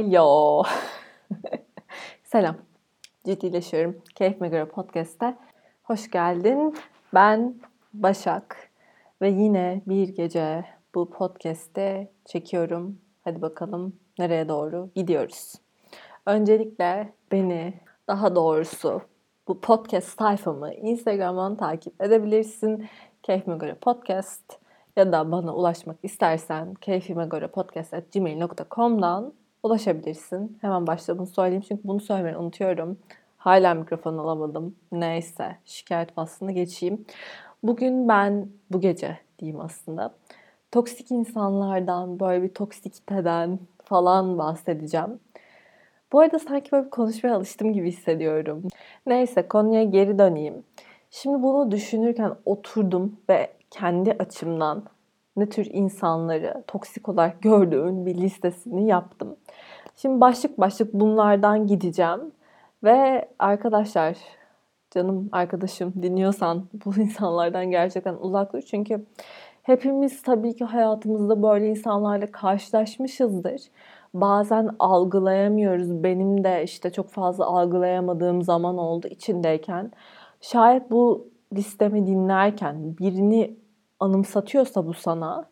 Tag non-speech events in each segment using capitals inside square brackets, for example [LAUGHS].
Alo. [LAUGHS] Selam. Ciddileşiyorum. Keyfime göre podcast'te. Hoş geldin. Ben Başak. Ve yine bir gece bu podcast'te çekiyorum. Hadi bakalım nereye doğru gidiyoruz. Öncelikle beni daha doğrusu bu podcast sayfamı Instagram'dan takip edebilirsin. Keyfime göre podcast ya da bana ulaşmak istersen keyfime göre podcast.gmail.com'dan ulaşabilirsin. Hemen başta bunu söyleyeyim çünkü bunu söylemeyi unutuyorum. Hala mikrofon alamadım. Neyse şikayet faslını geçeyim. Bugün ben bu gece diyeyim aslında. Toksik insanlardan, böyle bir toksikiteden falan bahsedeceğim. Bu arada sanki böyle bir konuşmaya alıştım gibi hissediyorum. Neyse konuya geri döneyim. Şimdi bunu düşünürken oturdum ve kendi açımdan ne tür insanları toksik olarak [LAUGHS] gördüğün bir listesini yaptım. Şimdi başlık başlık bunlardan gideceğim. Ve arkadaşlar, canım arkadaşım dinliyorsan bu [LAUGHS] insanlardan gerçekten uzak dur. Çünkü hepimiz tabii ki hayatımızda böyle insanlarla karşılaşmışızdır. Bazen algılayamıyoruz. Benim de işte çok fazla algılayamadığım zaman oldu içindeyken. Şayet bu listemi dinlerken birini anımsatıyorsa bu sana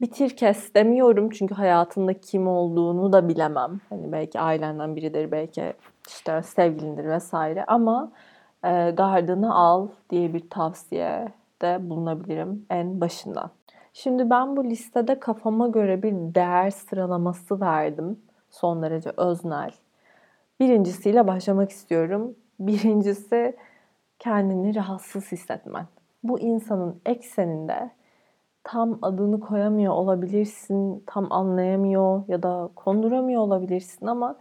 bitir kes demiyorum çünkü hayatında kim olduğunu da bilemem. Hani belki ailenden biridir, belki işte sevgilindir vesaire ama e, gardını al diye bir tavsiye de bulunabilirim en başından. Şimdi ben bu listede kafama göre bir değer sıralaması verdim. Son derece öznel. Birincisiyle başlamak istiyorum. Birincisi kendini rahatsız hissetmen. Bu insanın ekseninde tam adını koyamıyor olabilirsin, tam anlayamıyor ya da konduramıyor olabilirsin ama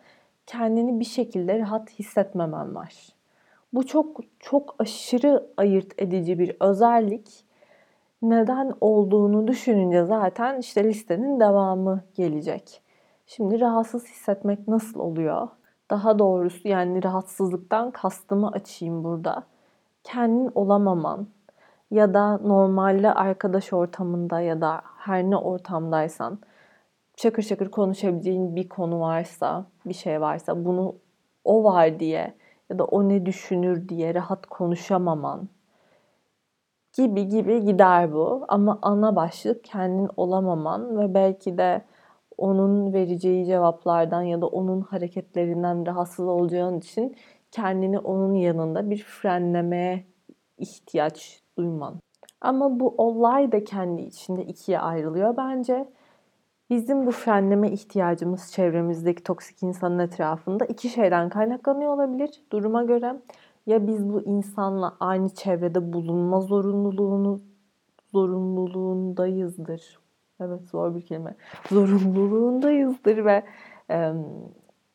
kendini bir şekilde rahat hissetmemen var. Bu çok çok aşırı ayırt edici bir özellik. Neden olduğunu düşününce zaten işte listenin devamı gelecek. Şimdi rahatsız hissetmek nasıl oluyor? Daha doğrusu yani rahatsızlıktan kastımı açayım burada. Kendin olamaman, ya da normalde arkadaş ortamında ya da her ne ortamdaysan çakır çakır konuşabileceğin bir konu varsa, bir şey varsa bunu o var diye ya da o ne düşünür diye rahat konuşamaman gibi gibi gider bu. Ama ana başlık kendin olamaman ve belki de onun vereceği cevaplardan ya da onun hareketlerinden rahatsız olacağın için kendini onun yanında bir frenlemeye ihtiyaç duyman. Ama bu olay da kendi içinde ikiye ayrılıyor bence. Bizim bu frenleme ihtiyacımız çevremizdeki toksik insanın etrafında iki şeyden kaynaklanıyor olabilir duruma göre. Ya biz bu insanla aynı çevrede bulunma zorunluluğunu zorunluluğundayızdır. Evet zor bir kelime. Zorunluluğundayızdır ve e,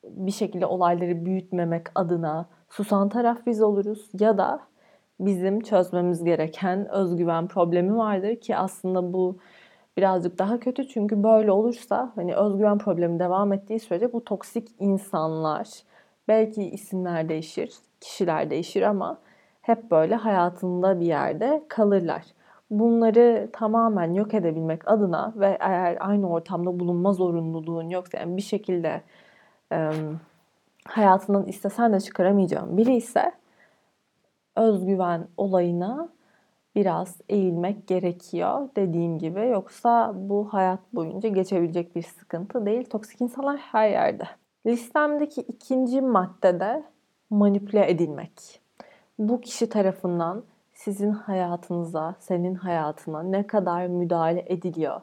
bir şekilde olayları büyütmemek adına susan taraf biz oluruz. Ya da bizim çözmemiz gereken özgüven problemi vardır ki aslında bu birazcık daha kötü çünkü böyle olursa hani özgüven problemi devam ettiği sürece bu toksik insanlar belki isimler değişir, kişiler değişir ama hep böyle hayatında bir yerde kalırlar. Bunları tamamen yok edebilmek adına ve eğer aynı ortamda bulunma zorunluluğun yoksa yani bir şekilde e, hayatından istesen de çıkaramayacağın biri ise özgüven olayına biraz eğilmek gerekiyor dediğim gibi. Yoksa bu hayat boyunca geçebilecek bir sıkıntı değil. Toksik insanlar her yerde. Listemdeki ikinci maddede manipüle edilmek. Bu kişi tarafından sizin hayatınıza, senin hayatına ne kadar müdahale ediliyor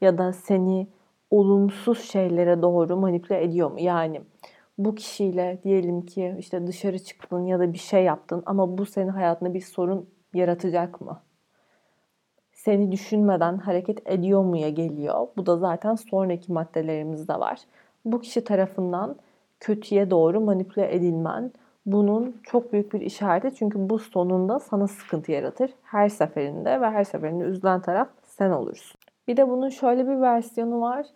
ya da seni olumsuz şeylere doğru manipüle ediyor mu? Yani bu kişiyle diyelim ki işte dışarı çıktın ya da bir şey yaptın ama bu senin hayatında bir sorun yaratacak mı? Seni düşünmeden hareket ediyor muya geliyor. Bu da zaten sonraki maddelerimizde var. Bu kişi tarafından kötüye doğru manipüle edilmen bunun çok büyük bir işareti çünkü bu sonunda sana sıkıntı yaratır. Her seferinde ve her seferinde üzülen taraf sen olursun. Bir de bunun şöyle bir versiyonu var.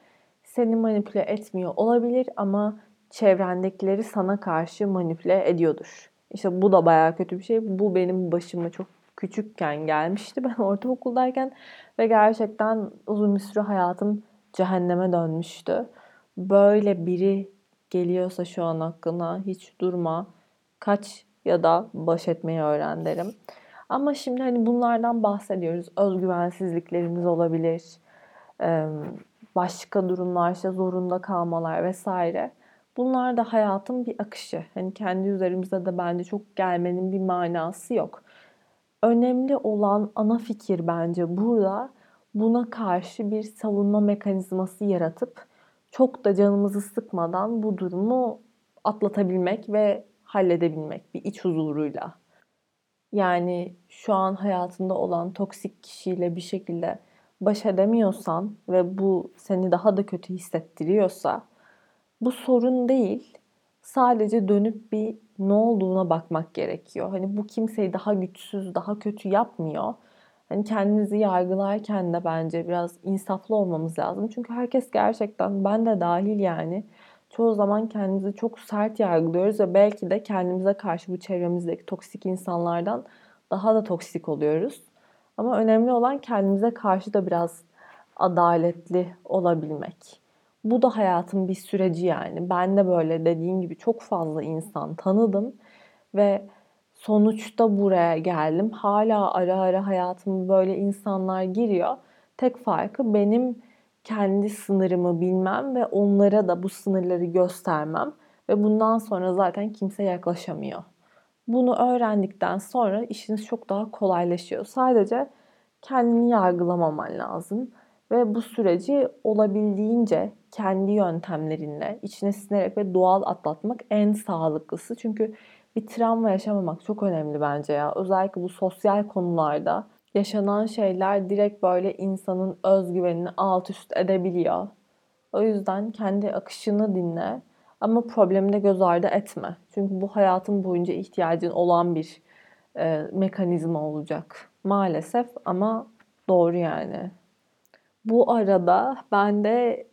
Seni manipüle etmiyor olabilir ama çevrendekileri sana karşı manipüle ediyordur. İşte bu da bayağı kötü bir şey. Bu benim başıma çok küçükken gelmişti. [LAUGHS] Ben ortaokuldayken ve gerçekten uzun bir süre hayatım cehenneme dönmüştü. Böyle biri geliyorsa şu an aklına hiç durma. Kaç ya da baş etmeyi öğren derim. Ama şimdi hani bunlardan bahsediyoruz. Özgüvensizliklerimiz olabilir. Başka durumlar işte zorunda kalmalar vesaire. Bunlar da hayatın bir akışı. Hani kendi üzerimizde de bence çok gelmenin bir manası yok. Önemli olan ana fikir bence burada buna karşı bir savunma mekanizması yaratıp çok da canımızı sıkmadan bu durumu atlatabilmek ve halledebilmek bir iç huzuruyla. Yani şu an hayatında olan toksik kişiyle bir şekilde baş edemiyorsan ve bu seni daha da kötü hissettiriyorsa bu sorun değil. Sadece dönüp bir ne olduğuna bakmak gerekiyor. Hani bu kimseyi daha güçsüz, daha kötü yapmıyor. Hani kendinizi yargılarken de bence biraz insaflı olmamız lazım. Çünkü herkes gerçekten ben de dahil yani çoğu zaman kendimizi çok sert yargılıyoruz ve belki de kendimize karşı bu çevremizdeki toksik insanlardan daha da toksik oluyoruz. Ama önemli olan kendimize karşı da biraz adaletli olabilmek. Bu da hayatın bir süreci yani. Ben de böyle dediğim gibi çok fazla insan tanıdım ve sonuçta buraya geldim. Hala ara ara hayatıma böyle insanlar giriyor. Tek farkı benim kendi sınırımı bilmem ve onlara da bu sınırları göstermem ve bundan sonra zaten kimse yaklaşamıyor. Bunu öğrendikten sonra işiniz çok daha kolaylaşıyor. Sadece kendini yargılamaman lazım ve bu süreci olabildiğince kendi yöntemlerinle içine sinerek ve doğal atlatmak en sağlıklısı. Çünkü bir travma yaşamamak çok önemli bence ya. Özellikle bu sosyal konularda yaşanan şeyler direkt böyle insanın özgüvenini alt üst edebiliyor. O yüzden kendi akışını dinle ama problemi de göz ardı etme. Çünkü bu hayatın boyunca ihtiyacın olan bir e, mekanizma olacak. Maalesef ama doğru yani. Bu arada ben de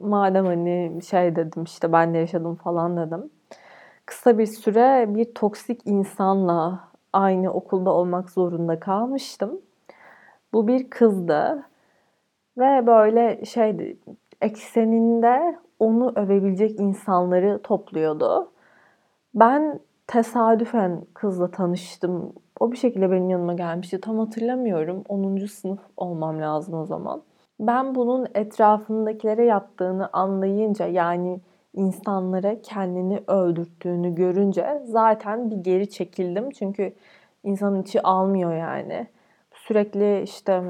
madem hani şey dedim işte ben de yaşadım falan dedim. Kısa bir süre bir toksik insanla aynı okulda olmak zorunda kalmıştım. Bu bir kızdı ve böyle şeydi ekseninde onu övebilecek insanları topluyordu. Ben tesadüfen kızla tanıştım. O bir şekilde benim yanıma gelmişti. Tam hatırlamıyorum. 10. sınıf olmam lazım o zaman. Ben bunun etrafındakilere yaptığını anlayınca yani insanlara kendini öldürttüğünü görünce zaten bir geri çekildim. Çünkü insanın içi almıyor yani. Sürekli işte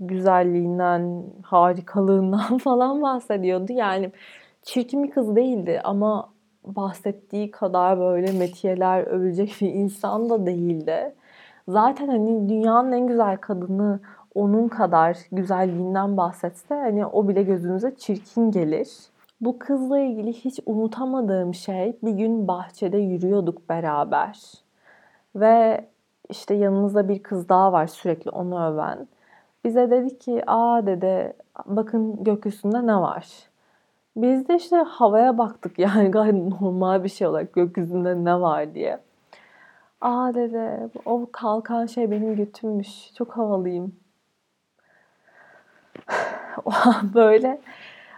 güzelliğinden, harikalığından [LAUGHS] falan bahsediyordu. Yani çirkin bir kız değildi ama bahsettiği kadar böyle metiyeler övecek bir insan da değildi. Zaten hani dünyanın en güzel kadını onun kadar güzelliğinden bahsetse hani o bile gözünüze çirkin gelir. Bu kızla ilgili hiç unutamadığım şey bir gün bahçede yürüyorduk beraber. Ve işte yanımızda bir kız daha var sürekli onu öven. Bize dedi ki aa dedi bakın gökyüzünde ne var. Biz de işte havaya baktık [LAUGHS] yani gayet normal bir şey olarak gökyüzünde ne var diye. Aa dedi o kalkan şey benim götümmüş çok havalıyım. [LAUGHS] o an böyle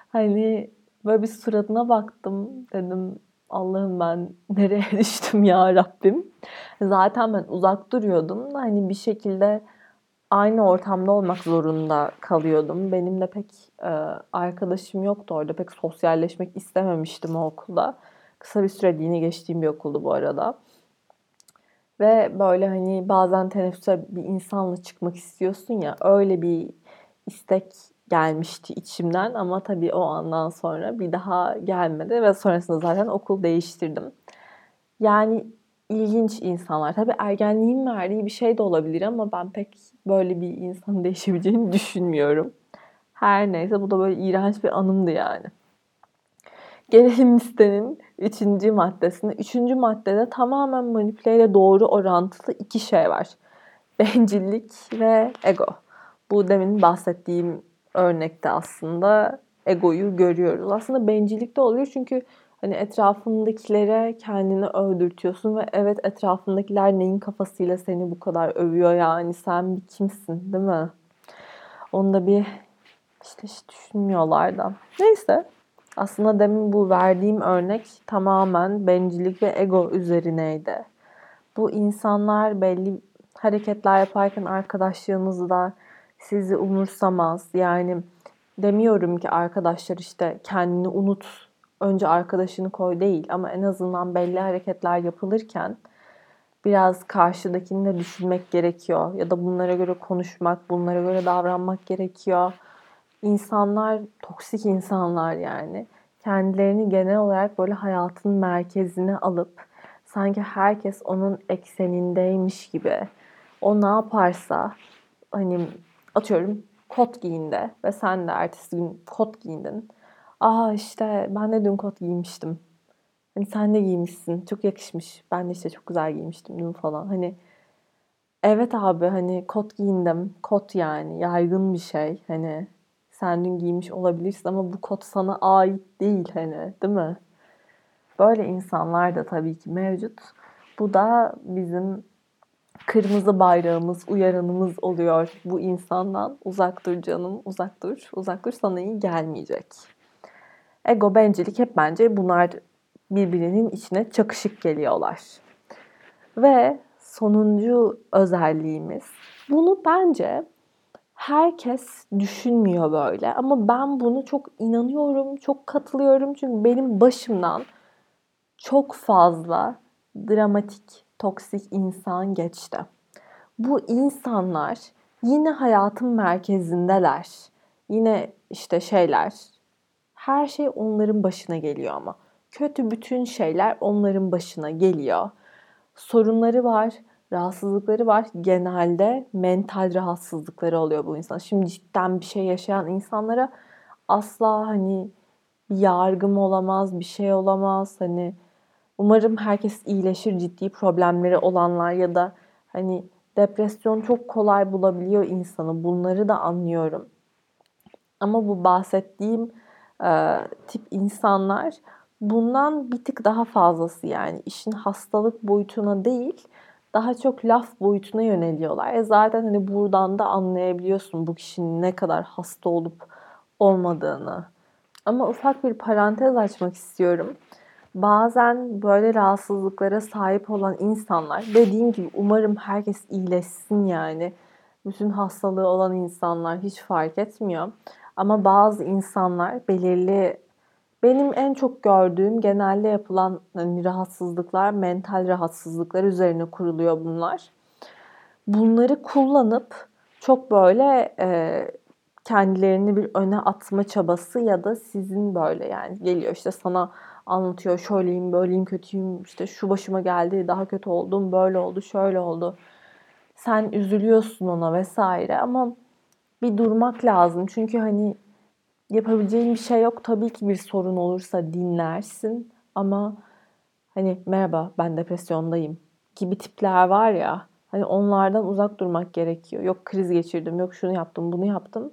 hani böyle bir suratına baktım dedim Allah'ım ben nereye [LAUGHS] düştüm ya Rabbim. Zaten ben uzak duruyordum da hani bir şekilde aynı ortamda olmak zorunda kalıyordum. Benim de pek e, arkadaşım yoktu orada. Pek sosyalleşmek istememiştim o okulda. Kısa bir süreliğine geçtiğim bir okuldu bu arada. Ve böyle hani bazen teneffüse bir insanla çıkmak istiyorsun ya öyle bir istek gelmişti içimden ama tabii o andan sonra bir daha gelmedi ve sonrasında zaten okul değiştirdim. Yani ilginç insanlar. Tabii ergenliğin verdiği bir şey de olabilir ama ben pek böyle bir insan [LAUGHS] değişebileceğini düşünmüyorum. Her neyse bu da böyle iğrenç bir anımdı yani. Gelelim listenin üçüncü maddesine. Üçüncü maddede tamamen manipüleyle doğru orantılı iki şey var. Bencillik ve ego. Bu demin bahsettiğim örnekte aslında egoyu görüyoruz. Aslında bencillik de oluyor çünkü hani etrafındakilere kendini öldürtüyorsun ve evet etrafındakiler neyin kafasıyla seni bu kadar övüyor yani sen bir kimsin değil mi? Onu da bir işte hiç düşünmüyorlar da. Neyse. Aslında demin bu verdiğim örnek tamamen bencillik ve ego üzerineydi. Bu insanlar belli hareketler yaparken arkadaşlığınızda sizi umursamaz. Yani demiyorum ki arkadaşlar işte kendini unut, önce arkadaşını koy değil ama en azından belli hareketler yapılırken biraz karşıdakini de düşünmek gerekiyor ya da bunlara göre konuşmak, bunlara göre davranmak gerekiyor. İnsanlar toksik insanlar yani. Kendilerini genel olarak böyle hayatın merkezine alıp sanki herkes onun eksenindeymiş gibi o ne yaparsa hani atıyorum kot giyinde ve sen de ertesi gün kot giyindin. Aa işte ben de dün kot giymiştim. Hani sen de giymişsin. Çok yakışmış. Ben de işte çok güzel giymiştim dün falan. Hani evet abi hani kot giyindim. Kot yani yaygın bir şey. Hani sen dün giymiş olabilirsin ama bu kot sana ait değil hani değil mi? Böyle insanlar da tabii ki mevcut. Bu da bizim kırmızı bayrağımız, uyaranımız oluyor bu insandan. Uzak dur canım, uzak dur. Uzak dur sana iyi gelmeyecek. Ego, bencillik hep bence bunlar birbirinin içine çakışık geliyorlar. Ve sonuncu özelliğimiz. Bunu bence herkes düşünmüyor böyle ama ben bunu çok inanıyorum, çok katılıyorum çünkü benim başımdan çok fazla dramatik, toksik insan geçti. Bu insanlar yine hayatın merkezindeler. Yine işte şeyler. Her şey onların başına geliyor ama. Kötü bütün şeyler onların başına geliyor. Sorunları var, rahatsızlıkları var. Genelde mental rahatsızlıkları oluyor bu insan. Şimdi cidden bir şey yaşayan insanlara asla hani bir yargım olamaz, bir şey olamaz. Hani umarım herkes iyileşir ciddi problemleri olanlar ya da hani depresyon çok kolay bulabiliyor insanı. Bunları da anlıyorum. Ama bu bahsettiğim e, tip insanlar bundan bir tık daha fazlası yani işin hastalık boyutuna değil daha çok laf boyutuna yöneliyorlar. E zaten hani buradan da anlayabiliyorsun bu kişinin ne kadar hasta olup olmadığını. Ama ufak bir parantez açmak istiyorum. Bazen böyle rahatsızlıklara sahip olan insanlar, dediğim gibi umarım herkes iyileşsin yani. Bütün hastalığı olan insanlar hiç fark etmiyor. Ama bazı insanlar belirli benim en çok gördüğüm genelde yapılan hani rahatsızlıklar, mental rahatsızlıklar üzerine kuruluyor bunlar. Bunları kullanıp çok böyle e, kendilerini bir öne atma çabası ya da sizin böyle yani geliyor işte sana anlatıyor şöyleyim böyleyim kötüyüm işte şu başıma geldi daha kötü oldum böyle oldu şöyle oldu. Sen üzülüyorsun ona vesaire ama bir durmak lazım. Çünkü hani yapabileceğin bir şey yok. Tabii ki bir sorun olursa dinlersin ama hani merhaba ben depresyondayım gibi tipler var ya hani onlardan uzak durmak gerekiyor. Yok kriz geçirdim, yok şunu yaptım, bunu yaptım.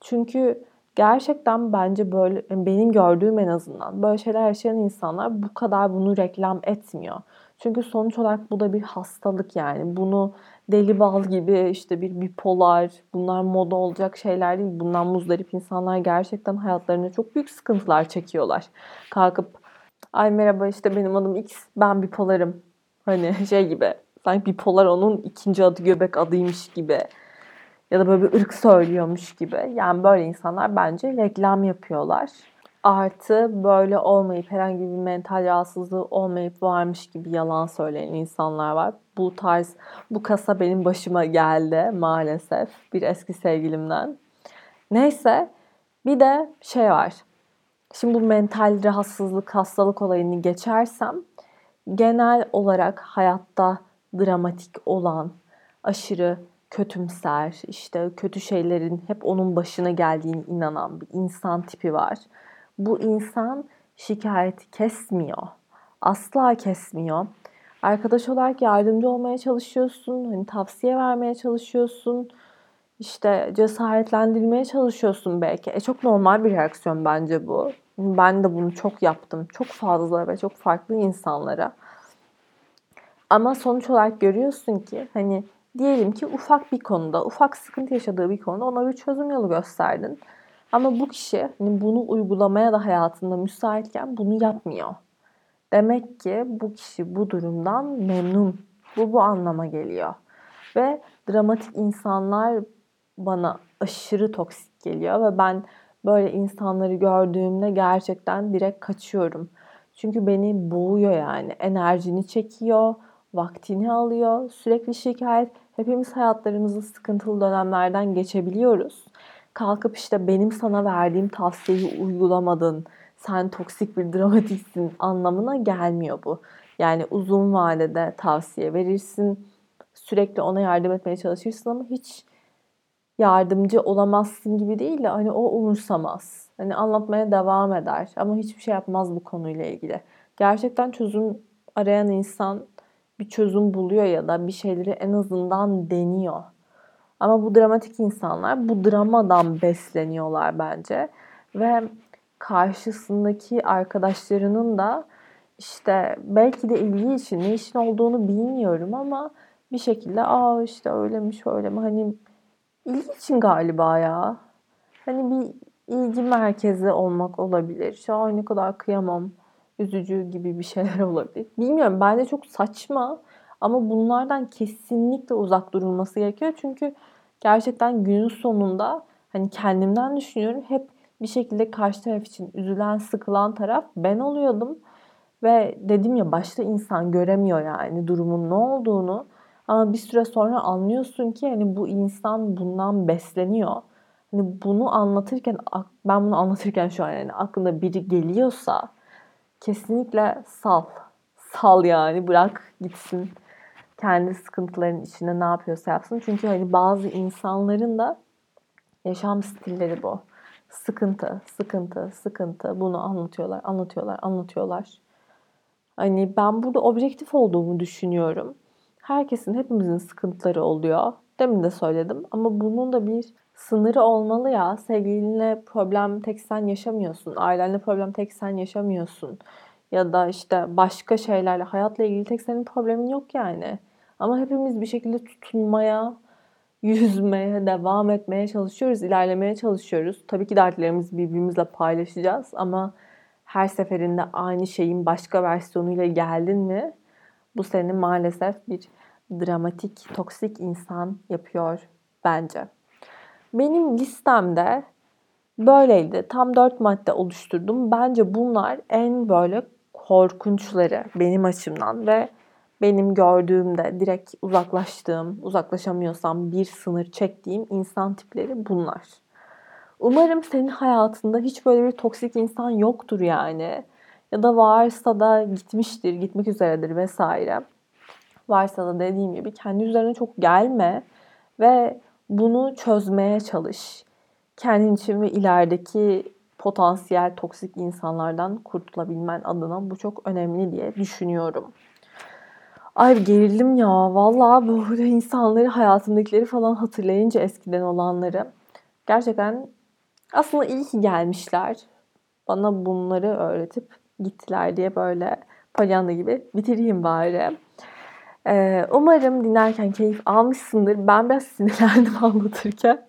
Çünkü gerçekten bence böyle benim gördüğüm en azından böyle şeyler yaşayan insanlar bu kadar bunu reklam etmiyor. Çünkü sonuç olarak bu da bir hastalık yani. Bunu deli bal gibi işte bir bipolar, bunlar moda olacak şeyler değil. Bundan muzdarip insanlar gerçekten hayatlarında çok büyük sıkıntılar çekiyorlar. Kalkıp ay merhaba işte benim adım X, ben bipolarım. Hani şey gibi, sanki bipolar onun ikinci adı göbek adıymış gibi. Ya da böyle bir ırk söylüyormuş gibi. Yani böyle insanlar bence reklam yapıyorlar. Artı böyle olmayıp herhangi bir mental rahatsızlığı olmayıp varmış gibi yalan söyleyen insanlar var. Bu tarz, bu kasa benim başıma geldi maalesef bir eski sevgilimden. Neyse bir de şey var. Şimdi bu mental rahatsızlık, hastalık olayını geçersem genel olarak hayatta dramatik olan, aşırı kötümser, işte kötü şeylerin hep onun başına geldiğini inanan bir insan tipi var bu insan şikayeti kesmiyor. Asla kesmiyor. Arkadaş olarak yardımcı olmaya çalışıyorsun, hani tavsiye vermeye çalışıyorsun, işte cesaretlendirmeye çalışıyorsun belki. E çok normal bir reaksiyon bence bu. Ben de bunu çok yaptım. Çok fazla ve çok farklı insanlara. Ama sonuç olarak görüyorsun ki hani diyelim ki ufak bir konuda, ufak sıkıntı yaşadığı bir konuda ona bir çözüm yolu gösterdin. Ama bu kişi hani bunu uygulamaya da hayatında müsaitken bunu yapmıyor. Demek ki bu kişi bu durumdan memnun. Bu bu anlama geliyor. Ve dramatik insanlar bana aşırı toksik geliyor ve ben böyle insanları gördüğümde gerçekten direkt kaçıyorum. Çünkü beni boğuyor yani. Enerjini çekiyor, vaktini alıyor, sürekli şikayet. Hepimiz hayatlarımızda sıkıntılı dönemlerden geçebiliyoruz. Kalkıp işte benim sana verdiğim tavsiyeyi uygulamadın, sen toksik bir dramatiksin anlamına gelmiyor bu. Yani uzun vadede tavsiye verirsin, sürekli ona yardım etmeye çalışırsın ama hiç yardımcı olamazsın gibi değil de hani o umursamaz. Hani anlatmaya devam eder ama hiçbir şey yapmaz bu konuyla ilgili. Gerçekten çözüm arayan insan bir çözüm buluyor ya da bir şeyleri en azından deniyor. Ama bu dramatik insanlar bu dramadan besleniyorlar bence. Ve karşısındaki arkadaşlarının da işte belki de ilgi için ne işin olduğunu bilmiyorum ama bir şekilde aa işte öyle mi şöyle mi hani ilgi için galiba ya. Hani bir ilgi merkezi olmak olabilir. Şu an ne kadar kıyamam, üzücü gibi bir şeyler [LAUGHS] olabilir. Bilmiyorum bence çok saçma ama bunlardan kesinlikle uzak durulması gerekiyor. Çünkü gerçekten günün sonunda hani kendimden düşünüyorum hep bir şekilde karşı taraf için üzülen, sıkılan taraf ben oluyordum. Ve dedim ya başta insan göremiyor yani durumun ne olduğunu. Ama bir süre sonra anlıyorsun ki hani bu insan bundan besleniyor. Hani bunu anlatırken ben bunu anlatırken şu an yani aklında biri geliyorsa kesinlikle sal. Sal yani bırak gitsin. Kendi sıkıntıların içinde ne yapıyorsa yapsın. Çünkü hani bazı insanların da yaşam stilleri bu. Sıkıntı, sıkıntı, sıkıntı. Bunu anlatıyorlar, anlatıyorlar, anlatıyorlar. Hani ben burada objektif olduğumu düşünüyorum. Herkesin, hepimizin sıkıntıları oluyor. Demin de söyledim ama bunun da bir sınırı olmalı ya. Sevgilinle problem tek sen yaşamıyorsun. Ailenle problem tek sen yaşamıyorsun. Ya da işte başka şeylerle, hayatla ilgili tek senin problemin yok yani. Ama hepimiz bir şekilde tutunmaya, yüzmeye, devam etmeye çalışıyoruz, ilerlemeye çalışıyoruz. Tabii ki dertlerimizi birbirimizle paylaşacağız ama her seferinde aynı şeyin başka versiyonuyla geldin mi bu seni maalesef bir dramatik, toksik insan yapıyor bence. Benim listemde böyleydi. Tam dört madde oluşturdum. Bence bunlar en böyle korkunçları benim açımdan ve benim gördüğümde direkt uzaklaştığım, uzaklaşamıyorsam bir sınır çektiğim insan tipleri bunlar. Umarım senin hayatında hiç böyle bir toksik insan yoktur yani. Ya da varsa da gitmiştir, gitmek üzeredir vesaire. Varsa da dediğim gibi kendi üzerine çok gelme ve bunu çözmeye çalış. Kendin için ve ilerideki potansiyel toksik insanlardan kurtulabilmen adına bu çok önemli diye düşünüyorum. Ay gerildim ya. Vallahi böyle insanları hayatımdakileri falan hatırlayınca eskiden olanları. Gerçekten aslında iyi ki gelmişler. Bana bunları öğretip gittiler diye böyle palyanda gibi bitireyim bari. Ee, umarım dinlerken keyif almışsındır. Ben biraz sinirlendim [LAUGHS] anlatırken.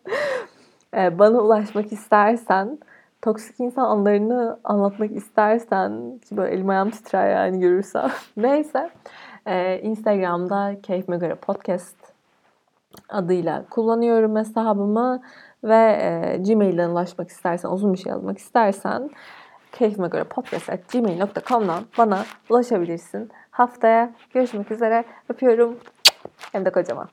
Ee, bana ulaşmak istersen, toksik insan anlarını anlatmak istersen, ki böyle elim ayağım titrer yani görürsem. [LAUGHS] Neyse. Ee, Instagram'da Keyfime Göre Podcast adıyla kullanıyorum hesabımı ve e, Gmail'den ulaşmak istersen, uzun bir şey yazmak istersen keyfime göre podcast.gmail.com'dan bana ulaşabilirsin. Haftaya görüşmek üzere. Öpüyorum. Hem de kocaman.